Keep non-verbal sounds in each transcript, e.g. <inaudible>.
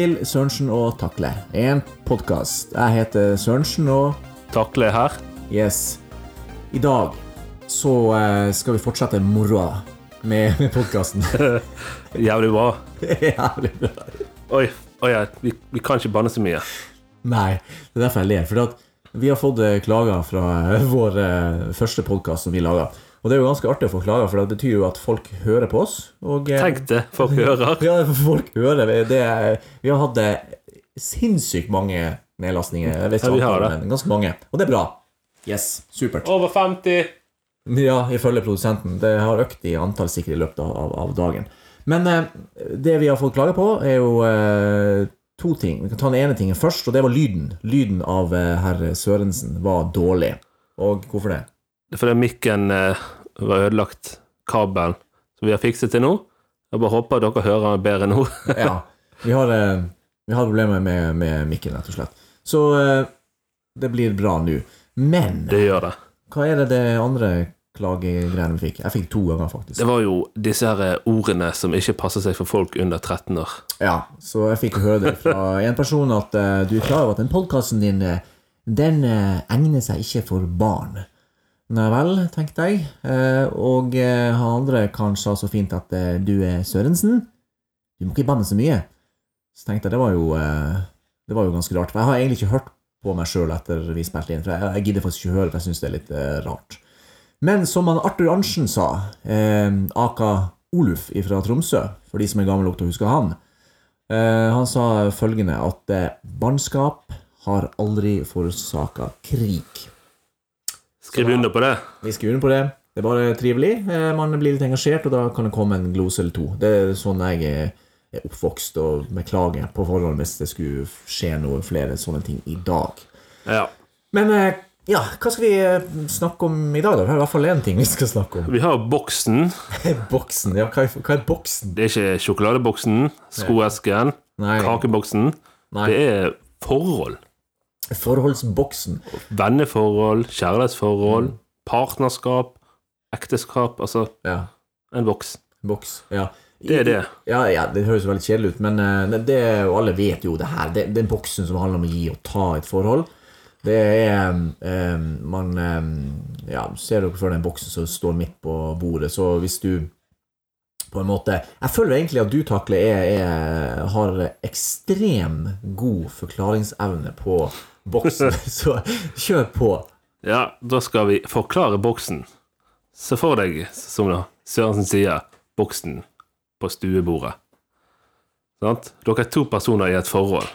Til Sørensen og Takle, en podkast. Jeg heter Sørensen, og Takle her. yes I dag så eh, skal vi fortsette moroa med, med podkasten. <laughs> Jævlig bra. <laughs> Jævlig bra. Oi, oi vi, vi kan ikke banne så mye. Nei, det er derfor jeg ler. For vi har fått eh, klager fra eh, vår første podkast som vi laga. Og det er jo ganske artig å forklare, for det betyr jo at folk hører på oss. Og, eh, Tenk det, folk hører. <laughs> Ja, folk hører det. vi har hatt eh, sinnssykt mange nedlastninger. Jeg vet Ja, vi men ganske mange. Og det er bra. Yes, supert. Over 50. Ja, ifølge produsenten. Det har økt i antall sikre i løpet av, av dagen. Men eh, det vi har fått klage på, er jo eh, to ting. Vi kan ta den ene tingen først, og det var lyden. Lyden av eh, herr Sørensen var dårlig. Og hvorfor det? Det fordi mikken eh, var ødelagt, kabelen, som vi har fikset til nå. Jeg bare håper dere hører bedre nå. <laughs> Ja, vi har, eh, vi har problemer med, med mikken, rett og slett. Så eh, det blir bra nå. Men Det gjør det. hva er det det andre klagegreiene vi fikk? Jeg fikk to ganger, faktisk. Det var jo disse her eh, ordene som ikke passer seg for folk under 13 år. Ja, så jeg fikk høre det fra <laughs> en person at du er klar over at den podkasten din den egner seg ikke for barn. Nei vel, tenkte jeg. Eh, og eh, han andre kanskje så fint at eh, du er Sørensen. Du må ikke banne så mye. Så tenkte jeg det var jo Det var jo ganske rart. For jeg har egentlig ikke hørt på meg sjøl etter vi spilte inn. For jeg, jeg gidder faktisk ikke høre, for jeg syns det er litt rart. Men som han Arthur Arntzen sa, eh, aka Oluf fra Tromsø, for de som er gamle nok til å huske han, eh, han sa følgende at barnskap har aldri forårsaka krig. Skriv under på det. Vi skriver under på det. Det er bare trivelig. Eh, Man blir litt engasjert, og da kan det komme en glose eller to. Det er sånn jeg er er oppvokst, og beklager på forhånd hvis det skulle skje noe flere sånne ting i dag. Ja. Men eh, ja, hva skal vi eh, snakke om i dag, da? Vi har i hvert fall én ting vi skal snakke om. Vi har boksen. <laughs> Boksen. Ja, hva er, hva er boksen? Det er ikke sjokoladeboksen, skoesken, kakeboksen. nei. Det er forhold. Forholdsboksen. Venneforhold, kjærlighetsforhold, partnerskap, ekteskap. Altså Ja, en boks. boks. Ja. Det er det. Ja, ja, det høres veldig kjedelig ut, men eh, det, det, alle vet jo det her. Det, den boksen som handler om å gi og ta et forhold. Det er um, Man um, Ja, ser dere for den boksen som står midt på bordet, så hvis du på en måte Jeg føler egentlig at du, Takle, er, er, har ekstrem god forklaringsevne på boksen, <laughs> så kjør på. Ja, da skal vi forklare boksen. Se for deg, som da Sørensen sier, boksen på stuebordet. Sant? Dere er to personer i et forhold.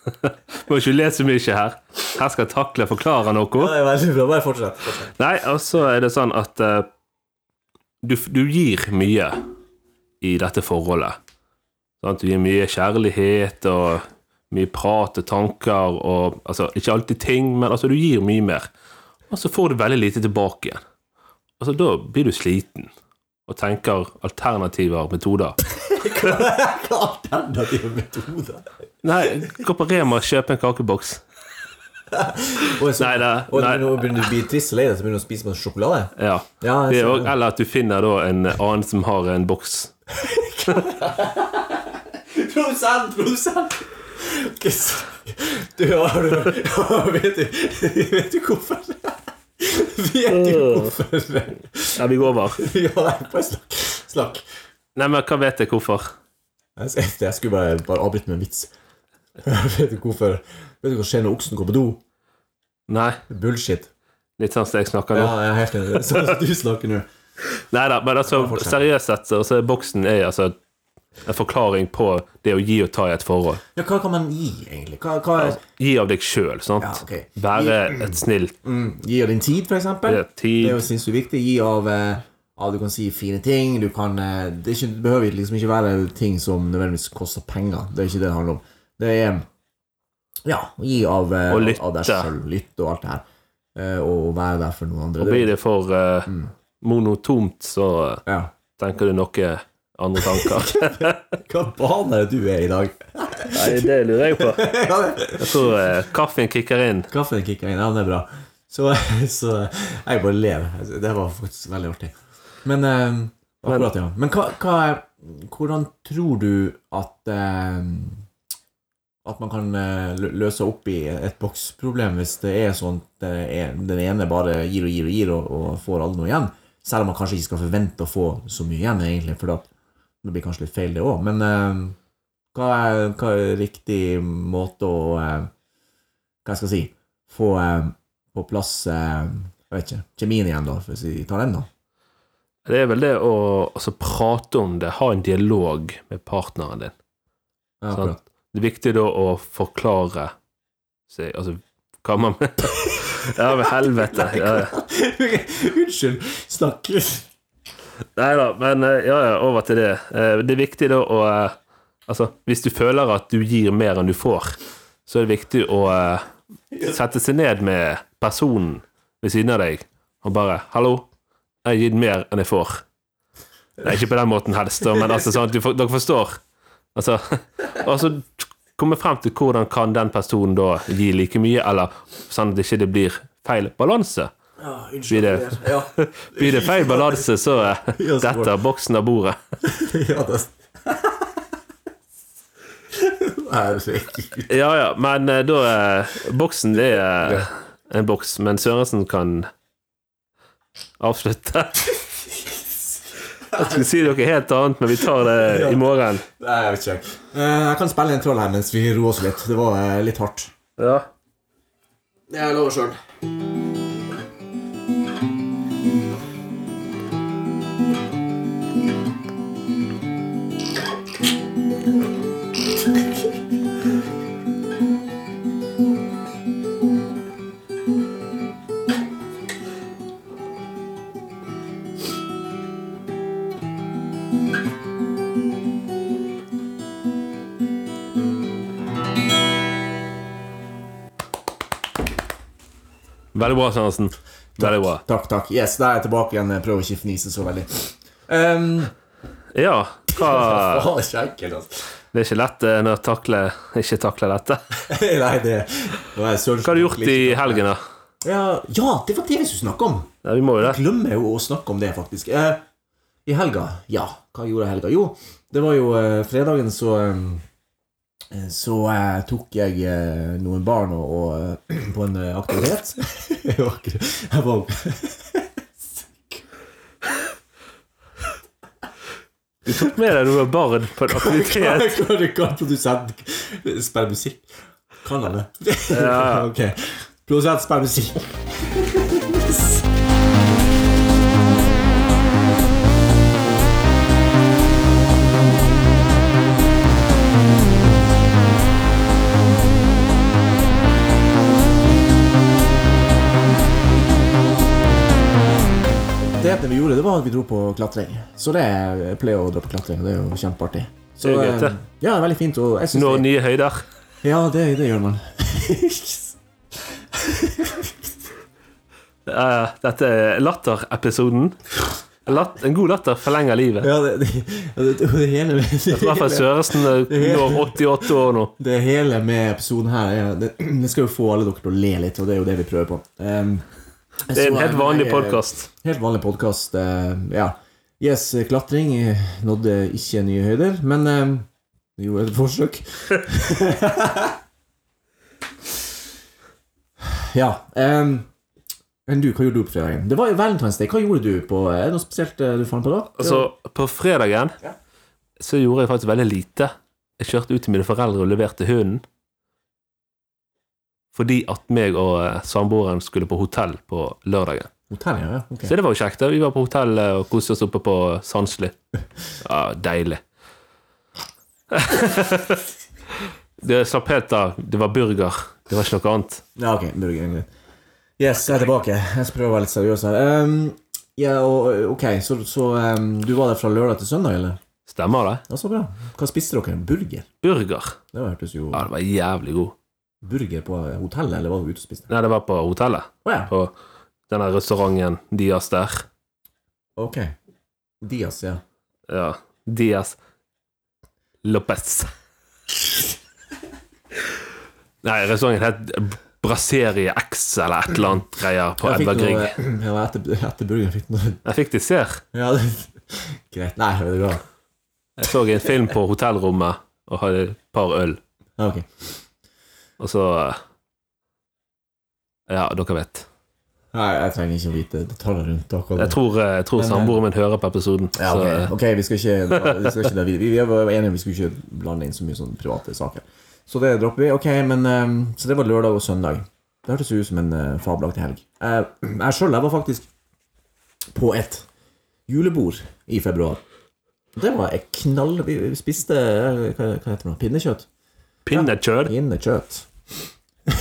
<laughs> Må ikke le så mye her. Her skal Takle forklare noe. det er veldig bra. Bare fortsett. Nei, og så er det sånn at uh, du, du gir mye i dette forholdet. Sant? Du gir mye kjærlighet og mye prat og tanker og Altså, ikke alltid ting, men altså, du gir mye mer. Og så får du veldig lite tilbake igjen. Altså, da blir du sliten og tenker alternativer metoder. Hva er alternative metoder? Nei, gå på Rema og kjøp en kakeboks. Og så- Nei, det, Og nei, nå begynner du å bli trist og lei deg, så begynner du å spise masse sjokolade? ja. Ja, også, eller at du finner da en annen som har en boks. <laughs> Produsent, produsent! Du, har du Vet du, vet du hvorfor? Vet du hvorfor? Ja, vi går over. <laughs> Ja, bare snakk. Snakk. Nei, men hva vet jeg hvorfor? Jeg, skulle bare, bare avbryte med en vits. <laughs> Vet du hvorfor? Vet du hva skjer når oksen går på do? Nei, Bullshit. litt sånn som jeg snakker nå. Ja, jeg er helt enig. Sånn som du snakker nå. Nei da, men altså, seriøst sett, så så er boksen er altså en forklaring på det å gi og ta i et forhold. Ja, hva kan man gi, egentlig? Hva, hva er Gi av deg sjøl? Ja, okay. Være et snilt mm, Gi av din tid, for eksempel? det er tid. Det er jo sinnssykt viktig. Gi av eh, ja, Du kan si fine ting. Du kan eh, Det, ikke, det behøver liksom ikke være ting som nødvendigvis koster penger. Det er ikke det det handler om. Det er Ja, gi av, eh, av deg sjøl. Lytte og alt det her. Eh, og være der for noen andre. Og blir det for uh, Mm. monotomt, så ja. tenker du noe andre tanker. <laughs> Hva barn er det du er i dag? Nei, det lurer jeg på. <laughs> Jeg tror eh, kaffen kicker inn. Kaffen kicker inn. Ja, det er bra. Så, <laughs> så jeg bare ler. Det var faktisk veldig artig. Men eh, Akkurat, ja. Men hva, hva hvordan tror du at eh, At man kan eh, løse opp i et boksproblem hvis det er sånn at den ene bare gir og gir og gir og, og får aldri noe igjen? Selv om man kanskje ikke skal forvente å få så mye igjen, egentlig, for da- det blir kanskje litt feil, det òg. Men eh, hva, er, hva er riktig måte å eh, Hva jeg si Få eh, på plass eh, Jeg vet ikke Kjemien igjen, da, hvis vi tar den, da. Det er vel det å altså, prate om det, ha en dialog med partneren din. Ja, akkurat. Det er viktig da å forklare seg Altså, hva man <laughs> Ja, men helvete. <laughs> Ja, ja. <laughs> Unnskyld. Snakk. Nei da, men eh, ja, ja, over til det. Eh, Det er viktig da å eh, Altså, hvis du føler at du gir mer enn du får, så er det viktig å sette seg ned med personen ved siden av deg og bare 'Hallo, jeg har gitt mer enn jeg får'. Nei, ikke på den måten helst, men altså sånn at du, dere forstår. Altså, <laughs> og så komme frem til hvordan kan den personen da gi like mye, eller sånn at det ikke blir feil balanse. Ja, Blir det, Ja. <laughs> blir det feil balanse, så <laughs> detter boksen av bordet. <laughs> ja, det er ser. Ja, ja, men eh, da er Boksen, det er en boks, men Sørensen kan avslutte. Jeg skulle si noe helt annet, men vi tar det i morgen. Nei, jeg vet ikke. Eh, Jeg kan spille en troll her mens vi roer oss litt. Det var eh, litt hardt. Ja. Jeg lover sjøl. Veldig bra, Sørensen. Veldig bra. Takk, takk. Yes, da er jeg tilbake igjen. Jeg prøver ikke å fnise så veldig. Um, Ja, hva <laughs> det er ikke enkelt, altså. Det er ikke lett når jeg takle, ikke takle dette. <laughs> Nei, det Hva har du gjort i helgen, da? Ja, ja, det var det vi skulle snakke om. Ja, vi må jo det. Jeg glemmer jo å snakke om det, faktisk. Eh, I helga, ja. Hva gjorde jeg i helga? Jo, det var jo eh, fredagen, så eh, Så eh, tok jeg eh, noen barn og, og, eh, på en eh, aktivitet. <laughs> jeg var ikke Jeg var Du tok med deg noen barn på en aktivitet. <laughs> Kan kan- kan produsent spille musikk? Kan han det? Ja. <laughs> ok. Produsent spiller musikk. Det vi gjorde, det var at vi dro på klatring. Så det jeg pleier å dra på klatring. Det er jo kjempeartig. Så, Det er gøy, eh, Ja, det veldig fint. Og jeg synes Nå det, nye høyder. ja, det, det gjør man. uh, <laughs> Dette er latterepisoden. Latt, en god latter forlenger livet. ja, det, det, det, det, hele det, I hvert fall Søresen eh, når 88 år nå. det hele med episoden her er, det, det skal jo få alle dere til å le litt, og det er jo det vi prøver på. Um, Det er en helt vanlig podkast. Helt vanlig podkast. ja. Yes, klatring eh, nådde ikke nye høyder, men um, vi gjorde et forsøk. <laughs> ja. Um, men du, hva gjorde du på fredagen? Det var jo Valentine's Day. Hva gjorde du på Er det noe spesielt eh, du fant på da? Altså, på fredagen Ja. så gjorde jeg faktisk veldig lite. Jeg kjørte ut til mine foreldre og leverte hunden. Fordi at meg og eh, samboeren skulle på hotell på lørdagen. Hotell, ja. okay. Så det var jo kjekt. da. Vi var på hotell eh, og koste oss oppe på Sandsli. <laughs> Ja, deilig. <laughs> Det slapp helt av. Det var burger. Det var ikke noe annet. Ja, ok. Burger. Yes, jeg er tilbake. Jeg skal prøve å være litt seriøs her. Um, ja, og, ok, så, så um, du var der fra lørdag til søndag, eller? Stemmer det? Ja, så bra. Hva spiste dere? Burger? Burger. Det hørtes jo Ja, det var jævlig god. Burger på hotellet, eller var du ute og spiste? Nei, det var på hotellet. Oh, ja. På denne restauranten Dias der. Ok. Dias, ja. Ja. Dias Lopez. Nei, restauranten het Brasserie X eller et eller annet greier på Edvard Grieg. <clears throat> Ja, etter, etter burgeren fikk noe Jeg fikk dessert. Ja, det, <laughs> Greit. Nei, det er bra. Jeg så en film på hotellrommet og hadde et par øl, Ja, ok. Og så Ja, dere vet. Nei, jeg trenger ikke å vite detaljer rundt akkurat Jeg tror, jeg tror eh, samboeren min hører på episoden. Ja, så, ok, ok, vi skal ikke, vi, skal ikke vi, vi var enige om vi skulle ikke blande inn så mye sånne private saker. Så det dropper vi. Ok, men eh, Så det var lørdag og søndag. Det hørtes ut som en fabelaktig helg. Eh, jeg sjøl var faktisk på et julebord i februar. Det var et knall... Vi spiste eh, hva, hva heter det? pinnekjøtt. Pinnekjøtt? Pinnekjøtt. Pinnekjøtt. <laughs>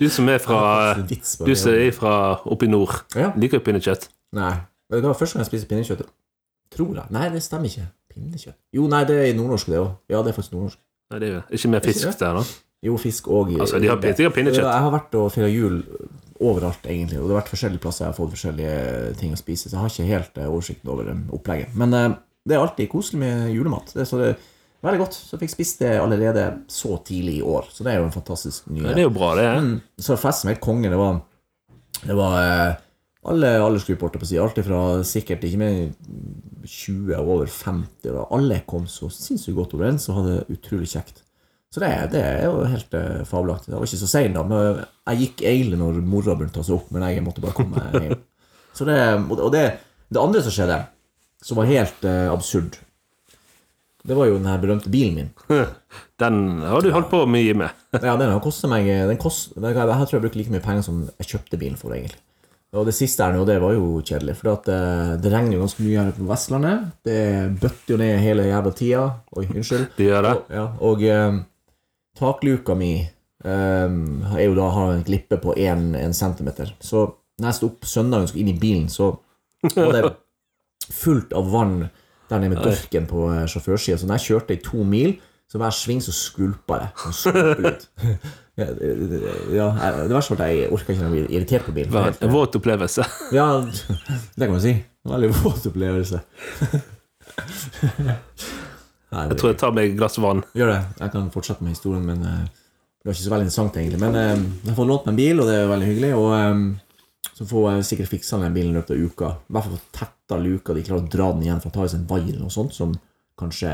Du som er fra Du som er fra oppe i nord, Ja. liker pinnekjøtt? Nei. Det var første gang jeg spiste pinnekjøtt Tror jeg. Nei, det stemmer ikke. Pinnekjøtt. Jo, nei, det er i nordnorsk, det òg. Ja, det er faktisk nordnorsk. Nei, det er jo ikke mer fisk der, da. Jo, fisk og Altså, de har de har pinnekjøtt. Jeg har vært og feira jul overalt, egentlig. Og det har vært forskjellige plasser jeg har fått forskjellige ting å spise. Så jeg har ikke helt eh, oversikten over eh, opplegget. Men eh, det er alltid koselig med julemat. Det er så det veldig godt. Så jeg fikk spist det allerede så tidlig i år. Så det er jo en fantastisk nyhet. det er jo bra, det. Mm, så festen var helt konge. Det var, det var eh, alle aldersgrupper, holdt jeg på å si. Alt fra sikkert ikke mer 20 og over 50. Da. alle kom så sinnssykt godt overens og hadde utrolig kjekt. Så det, det er jo helt uh, fabelaktig. Det var ikke så sein, da. Men jeg gikk egentlig når mora begynte å ta seg opp, men jeg måtte bare komme hjem. <laughs> Så det, og det- det, andre som skjedde, som var helt eh, absurd, det var jo den her berømte bilen min. <laughs> Den har du holdt på mye med. <laughs> Ja, den har kostet meg den kost, Jeg tror jeg brukte like mye penger som jeg kjøpte bilen for, egentlig. Og det siste her nå, det var jo kjedelig. For at, eh, det regner jo ganske mye her på Vestlandet. Det bøtter jo ned hele jævla tida. Oi, unnskyld. Det gjør det? Og, ja, og um, takluka mi um, er jo da har en glippe på 1 centimeter. Så når jeg sto opp søndagen og skulle inn i bilen, så var det <laughs> fullt av vann der nede med dørken på eh, sjåførsida. Så når jeg kjørte i to mil, så hver sving så skvulpa det. Sånn skulpet <laughs> ja, det, det, ja, det verste var at jeg orka ikke å bli irritert på bilen. Det en våt opplevelse. <laughs> ja, det kan man si. Veldig våt opplevelse. <laughs> Nei, Jeg tror jeg tar meg et glass vann. Gjør det. Jeg kan fortsette med historien, men eh, det var ikke så veldig interessant, egentlig. Men eh, jeg har fått lånt meg en bil, og det er veldig hyggelig. Og så får jeg sikkert fiksa den bilen i løpet av uka. I hvert fall tetta luka. De klarer å dra den igjen for å ta i seg en vaier eller noe sånt, som kanskje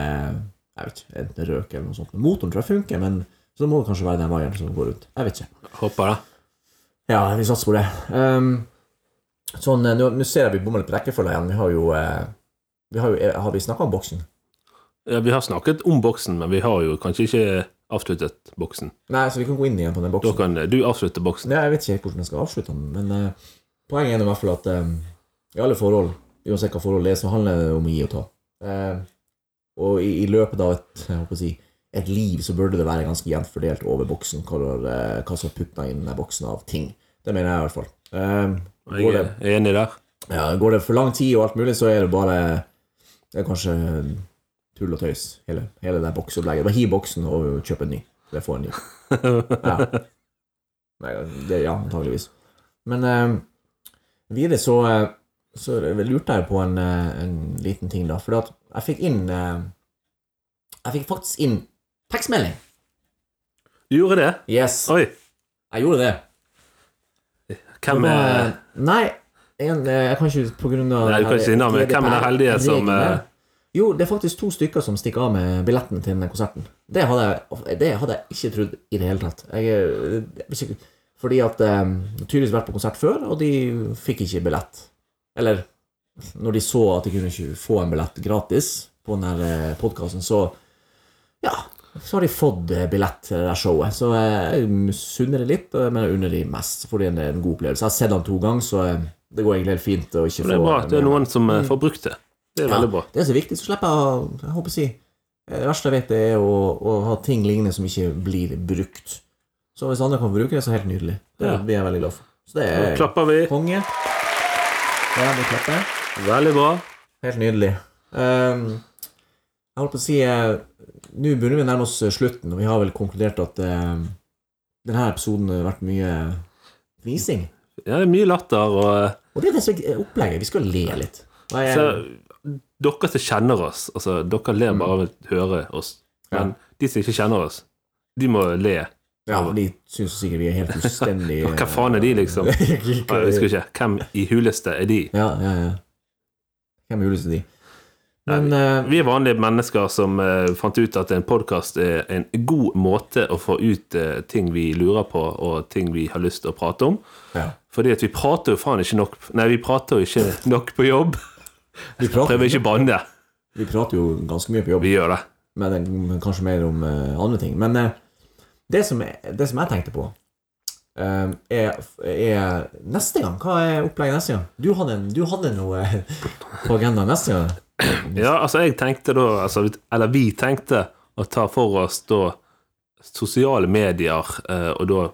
Jeg vet ikke, enten røk eller noe sånt. Motoren tror jeg funker, men så må det kanskje være den vaieren som går rundt. Jeg vet ikke. Håper det. Ja, vi satser på det. Um, sånn, eh, Nå nå ser jeg vi bommer litt på rekkefølga igjen. Vi har jo eh, vi har, jo, eh, har vi snakka om boksen? Ja, vi har snakket om boksen, men vi har jo kanskje ikke avsluttet boksen. Nei, så vi kan gå inn igjen på den boksen. Da kan du avslutte boksen. Ja, jeg vet ikke hvordan jeg skal avslutte den, men uh, poenget er i hvert fall at eh, i alle forhold, uansett hva forhold det er, så handler det om å gi og ta. Uh, og i, i løpet av et, jeg håper å si, et liv så burde det være ganske jevnt fordelt over boksen hva, eh, hva som er putta inn i boksen av ting. Det mener jeg i hvert fall. Uh, Jeg er enig der. ja, går det for lang tid og alt mulig, så er det bare det er kanskje tull og tøys, hele, hele det boksopplegget. Bare hiv boksen og kjøp en ny. Det får en ny. <laughs> Ja. Nei, det, ja, antageligvis. Men eh, videre så, eh, så lurte jeg på en, eh, en liten ting, da. For jeg fikk inn eh, Jeg fikk faktisk inn tekstmelding. Du gjorde det? Yes, Oi. jeg gjorde det. Hvem Det var- er Nei, en, eh, jeg kan ikke på grunn av Nei, du kan ikke si navnet. Hvem er den heldige som, eh, Jo, det er faktisk to stykker som stikker av med billetten til den konserten. Det hadde jeg, det hadde jeg ikke trodd i det hele tatt. Jeg, jeg fordi at um, tydeligvis vært på konsert før, og de fikk ikke billett. Eller når de så at de kunne ikke få en billett gratis på denne podkasten, så ja, så har de fått eh, billett til det der showet. Så eh, jeg misunner det litt, eh, men jeg unner de mest, fordi det er en god opplevelse. Jeg har sett han to ganger, så eh, det går egentlig helt fint å ikke Det er bra at det er noen som eh, får brukt det. Det er veldig bra. Det er så viktig, så slipper jeg Jeg håper å si Det verste jeg vet, det er å, å ha ting lignende som ikke blir brukt. Så hvis andre kan bruke det, så er det helt nydelig. Det Ja. blir jeg veldig glad for. Så det er klapper vi. konge. Ja, vi klapper. Veldig bra. Helt nydelig. Um, jeg holdt på å si eh, Nå begynner vi å nærme oss eh, slutten, og vi har vel konkludert at eh, denne episoden har vært mye fnising. Ja, det er mye latter og eh, Og det er det som er opplegget. Vi skal le litt. Jeg, Så dere som kjenner oss, altså dere ler Mm. bare av å høre oss. Men de som ikke kjenner oss, de må le. ja, de syns sikkert vi er helt <laughs> fullstendig Hva faen er de, liksom? <laughs> Jeg husker ikke. Hvem i huleste er de? ja, ja. Hvem er huleste er de? Men Nei, Vi er vanlige mennesker som uh, fant ut at en podkast er en god måte å få ut uh, ting vi lurer på, og ting vi har lyst til å prate om. ja. Fordi at vi prater jo faen ikke nok Nei, vi prater jo ikke nok på jobb. <laughs> vi, prater, Prøver ikke å banne. vi prater jo ganske mye på jobb, Vi gjør det. men men kanskje mer om uh, andre ting. Men uh, det, som, er- det som jeg tenkte på, uh, er, er neste gang. Hva er opplegget neste gang? Du hadde, du hadde noe på agendaen neste gang. <clears throat> Ja, altså, jeg tenkte da altså, Eller vi tenkte å ta for oss da sosiale medier, og da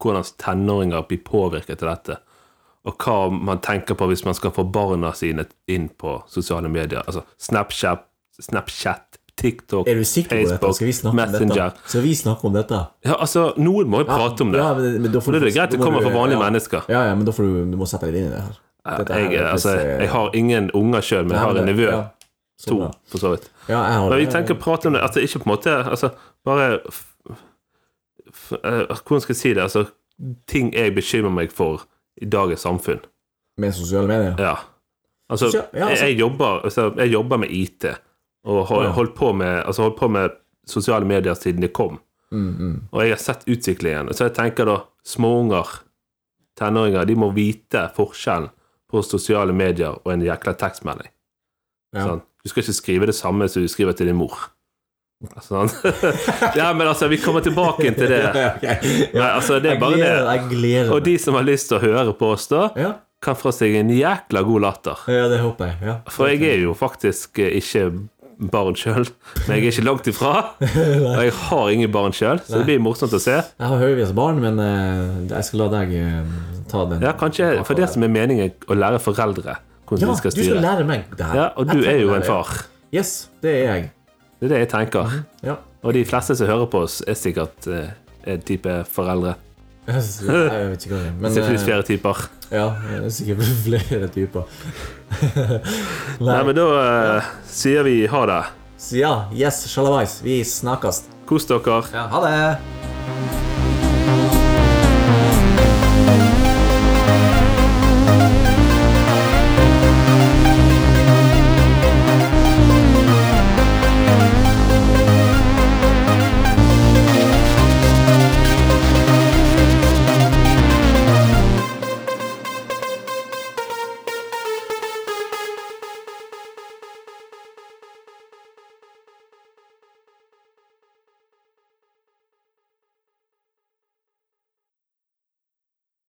hvordan tenåringer blir påvirket av dette. Og hva man tenker på hvis man skal få barna sine inn på sosiale medier. Altså Snapchat, Snapchat TikTok? Facebook, snakke om Messenger. dette? Skal vi snakke om dette? Ja, altså, noen må jo prate om det. Ja, men, men For det er greit, det kommer fra vanlige ja. mennesker. Ja, ja, men da får du, du må sette deg inn i det her. Jeg, er altså, jeg har ingen unger sjøl, men jeg har en nevø. Ja, sånn, To, for så vidt. Ja, jeg har Men vi tenker å prate om det. At det ikke på en måte Altså, bare eh, Hvordan skal jeg si det? Altså, ting jeg bekymrer meg for i dagens samfunn. Med sosiale medier. Ja. Altså, Sosia- ja, altså- Jeg, jobber, altså, jeg jobber med IT, og har Ja. holdt på med, altså, holdt på med sosiale medier siden de kom. Mm, mm. Og jeg har sett utviklingen. Så jeg tenker da småunger, tenåringer, de må vite forskjellen på sosiale medier og en jækla tekstmelding. Ja. Sånn. Du skal ikke skrive det samme som du skriver til din mor. Sant? <laughs> ja, men altså, vi kommer tilbake til det. <laughs> Nei, altså, det er bare det. Og de som har lyst til å høre på oss da, kan få seg en jækla god latter. ja, det håper jeg. Ja. For jeg er jo faktisk eh, ikke barn sjøl, men jeg er ikke langt ifra. <laughs> Og jeg har ingen barn sjøl, så det blir morsomt å se. Jeg har høyvis barn, men eh, jeg skal la deg eh, ta den. Ja, kanskje, For det som er meningen, å lære foreldre hvordan Ja, de skal du skal lære meg det her. Ja, Og du er jo en far. Yes, det er jeg. Det er det jeg tenker. Mm. Ja. Og de fleste som hører på oss, er sikkert eh, en type foreldre. <laughs> Jeg, vet ikke hva det er. Sikkert eh, flere typer. Ja, sikkert <laughs> flere typer. <laughs> Nei. Nei. men da eh, sier vi ha det. Ja, yes, sjalabais. Vi snakkes. Kos dere. Ja, ha det.